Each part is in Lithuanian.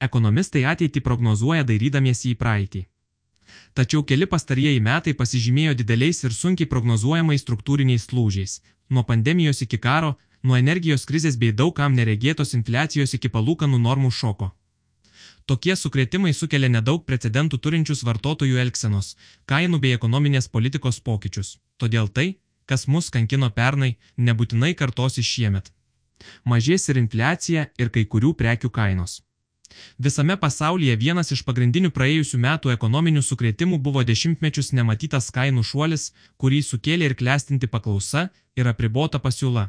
Ekonomistai ateitį prognozuoja dairydamiesi į praeitį. Tačiau keli pastarieji metai pasižymėjo dideliais ir sunkiai prognozuojamais struktūriniais lūžiais - nuo pandemijos iki karo, nuo energijos krizės bei daugam neregėtos infliacijos iki palūkanų normų šoko. Tokie sukretimai sukelia nedaug precedentų turinčius vartotojų elgsenos, kainų bei ekonominės politikos pokyčius. Todėl tai, kas mus kankino pernai, nebūtinai kartosi šiemet. Mažės ir infliacija, ir kai kurių prekių kainos. Visame pasaulyje vienas iš pagrindinių praėjusių metų ekonominių sukretimų buvo dešimtmečius nematytas kainų šuolis, kurį sukėlė ir klestinti paklausa ir apribota pasiūla.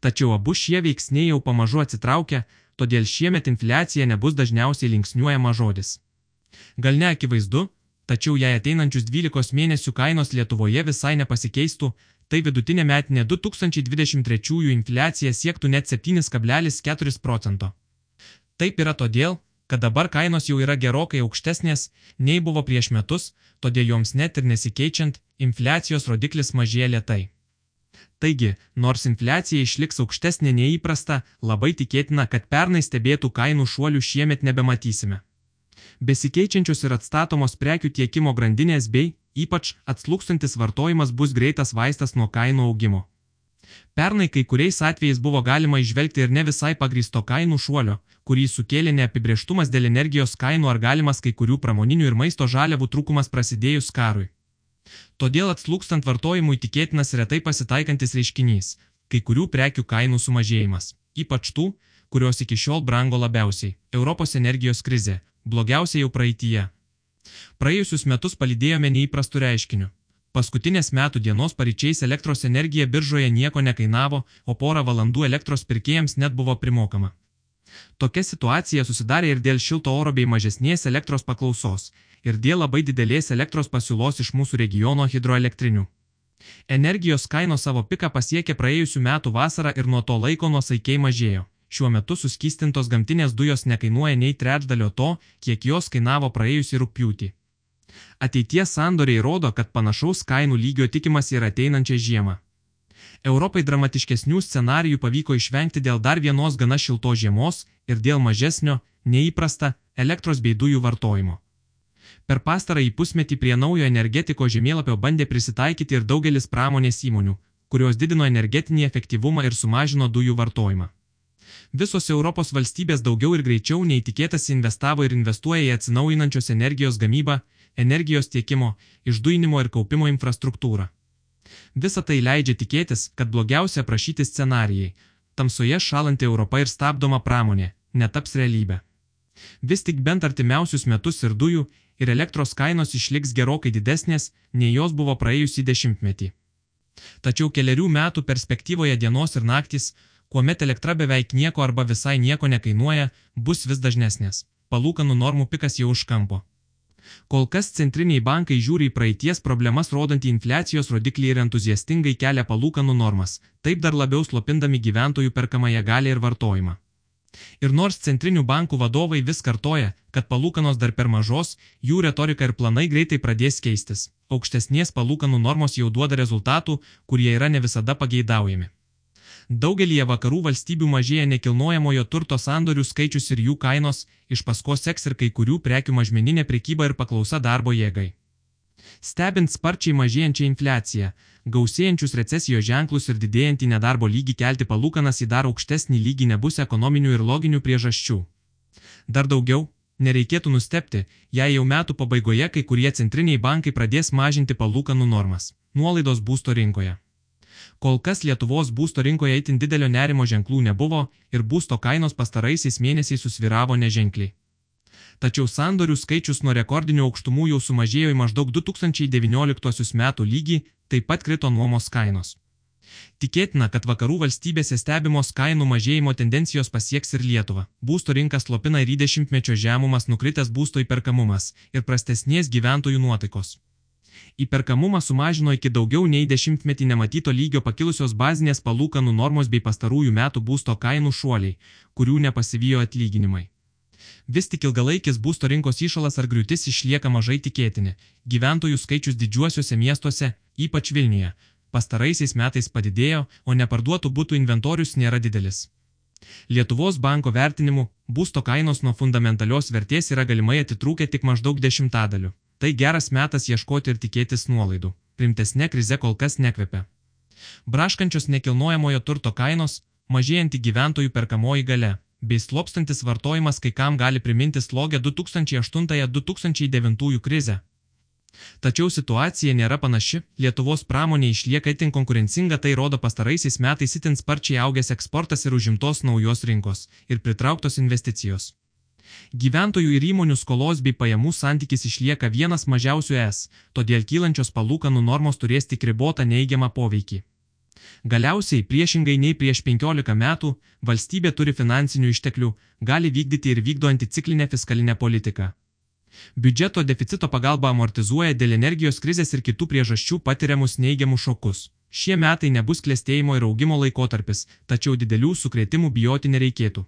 Tačiau abu šie veiksniai jau pamažu atsitraukia, todėl šiemet infliacija nebus dažniausiai linksniuojama žodis. Gal ne akivaizdu, tačiau jei ateinančius 12 mėnesių kainos Lietuvoje visai nepasikeistų, tai vidutinė metinė 2023 infliacija siektų net 7,4 procento. Taip yra todėl, kad dabar kainos jau yra gerokai aukštesnės, nei buvo prieš metus, todėl joms net ir nesikeičiant, infliacijos rodiklis mažėja lietai. Taigi, nors infliacija išliks aukštesnė nei įprasta, labai tikėtina, kad pernai stebėtų kainų šuolių šiemet nebematysime. Besikeičiančios ir atstatomos prekių tiekimo grandinės bei, ypač, atslūkstantis vartojimas bus greitas vaistas nuo kainų augimo. Pernai kai kuriais atvejais buvo galima išvelgti ir ne visai pagristo kainų šuolio, kurį sukėlė neapibrieštumas dėl energijos kainų ar galimas kai kurių pramoninių ir maisto žaliavų trūkumas prasidėjus karui. Todėl atslūkstant vartojimui tikėtinas retai pasitaikantis reiškinys - kai kurių prekių kainų sumažėjimas, ypač tų, kurios iki šiol brango labiausiai - Europos energijos krizė, blogiausia jau praeitie. Praėjusius metus palydėjome neįprastų reiškinių Paskutinės metų dienos paryčiais elektros energija biržoje nieko nekainavo, o porą valandų elektros pirkėjams net buvo primokama. Tokia situacija susidarė ir dėl šilto oro bei mažesnės elektros paklausos, ir dėl labai didelės elektros pasiūlos iš mūsų regiono hidroelektrinių. Energijos kainos savo piką pasiekė praėjusių metų vasarą ir nuo to laiko nuosaikiai mažėjo. Šiuo metu suskystintos gamtinės dujos nekainuoja nei trečdalio to, kiek jos kainavo praėjusį rūpjūtį. Ateities sandoriai rodo, kad panašaus kainų lygio tikimas ir ateinančią žiemą. Europai dramatiškesnių scenarijų pavyko išvengti dėl dar vienos gana šiltos žiemos ir dėl mažesnio, neįprasta, elektros bei dujų vartojimo. Per pastarąjį pusmetį prie naujo energetikos žemėlapio bandė prisitaikyti ir daugelis pramonės įmonių, kurios didino energetinį efektyvumą ir sumažino dujų vartojimą. Visos Europos valstybės daugiau ir greičiau nei tikėtasi investavo ir investuoja į atsinaujinančios energijos gamybą, energijos tiekimo, išduinimo ir kaupimo infrastruktūrą. Visa tai leidžia tikėtis, kad blogiausia prašyti scenarijai - tamsoje šalanti Europa ir stabdoma pramonė - netaps realybė. Vis tik bent artimiausius metus ir dujų, ir elektros kainos išliks gerokai didesnės, nei jos buvo praėjusį dešimtmetį. Tačiau keliarių metų perspektyvoje dienos ir naktis, kuomet elektra beveik nieko arba visai nieko nekainuoja, bus vis dažnesnės. Palūkanų normų pikas jau už kampo. Kol kas centriniai bankai žiūri į praeities problemas rodantį infliacijos rodiklį ir entuziastingai kelia palūkanų normas, taip dar labiau slopindami gyventojų perkamąją galę ir vartojimą. Ir nors centrinių bankų vadovai vis kartoja, kad palūkanos dar per mažos, jų retorika ir planai greitai pradės keistis. Aukštesnės palūkanų normos jau duoda rezultatų, kurie yra ne visada pageidaujami. Daugelie vakarų valstybių mažėja nekilnojamojo turto sandorių skaičius ir jų kainos, iš paskos seks ir kai kurių prekių mažmeninė prekyba ir paklausa darbo jėgai. Stebint sparčiai mažėjančią infliaciją, gausėjančius recesijos ženklus ir didėjantį nedarbo lygį kelti palūkanas į dar aukštesnį lygį nebus ekonominių ir loginių priežasčių. Dar daugiau, nereikėtų nustepti, jei jau metų pabaigoje kai kurie centriniai bankai pradės mažinti palūkanų normas. Nuolaidos būsto rinkoje. Kol kas Lietuvos būsto rinkoje itin didelio nerimo ženklų nebuvo ir būsto kainos pastaraisiais mėnesiais susviravo neženkliai. Tačiau sandorių skaičius nuo rekordinių aukštumų jau sumažėjo į maždaug 2019 metų lygį, taip pat krito nuomos kainos. Tikėtina, kad vakarų valstybėse stebimos kainų mažėjimo tendencijos pasieks ir Lietuvą. Būsto rinkas slopina ir į dešimtmečio žemumas nukritęs būsto įperkamumas ir prastesnės gyventojų nuotaikos. Įperkamumą sumažino iki daugiau nei dešimtmetį nematyto lygio pakilusios bazinės palūkanų normos bei pastarųjų metų būsto kainų šuoliai, kurių nepasivijo atlyginimai. Vis tik ilgalaikis būsto rinkos išalas ar griūtis išlieka mažai tikėtini. Gyventojų skaičius didžiuosiuose miestuose, ypač Vilniuje, pastaraisiais metais padidėjo, o neparduotų būtų inventorius nėra didelis. Lietuvos banko vertinimu, būsto kainos nuo fundamentalios vertės yra galimai atitrūkę tik maždaug dešimtadaliu. Tai geras metas ieškoti ir tikėtis nuolaidų. Rimtesnė krize kol kas nekvepia. Braškančios nekilnojamojo turto kainos, mažėjanti gyventojų perkamoji gale, bei slopstantis vartojimas kai kam gali priminti slogę 2008-2009 krizę. Tačiau situacija nėra panaši, Lietuvos pramonė išlieka itin konkurencinga, tai rodo pastaraisiais metais itin sparčiai augęs eksportas ir užimtos naujos rinkos ir pritrauktos investicijos. Gyventojų ir įmonių skolos bei pajamų santykis išlieka vienas mažiausių es, todėl kylančios palūkanų normos turės tik ribotą neigiamą poveikį. Galiausiai, priešingai nei prieš 15 metų, valstybė turi finansinių išteklių, gali vykdyti ir vykdo anticiklinę fiskalinę politiką. Biudžeto deficito pagalba amortizuoja dėl energijos krizės ir kitų priežasčių patiriamus neigiamus šokus. Šie metai nebus klėstėjimo ir augimo laikotarpis, tačiau didelių sukrėtimų bijoti nereikėtų.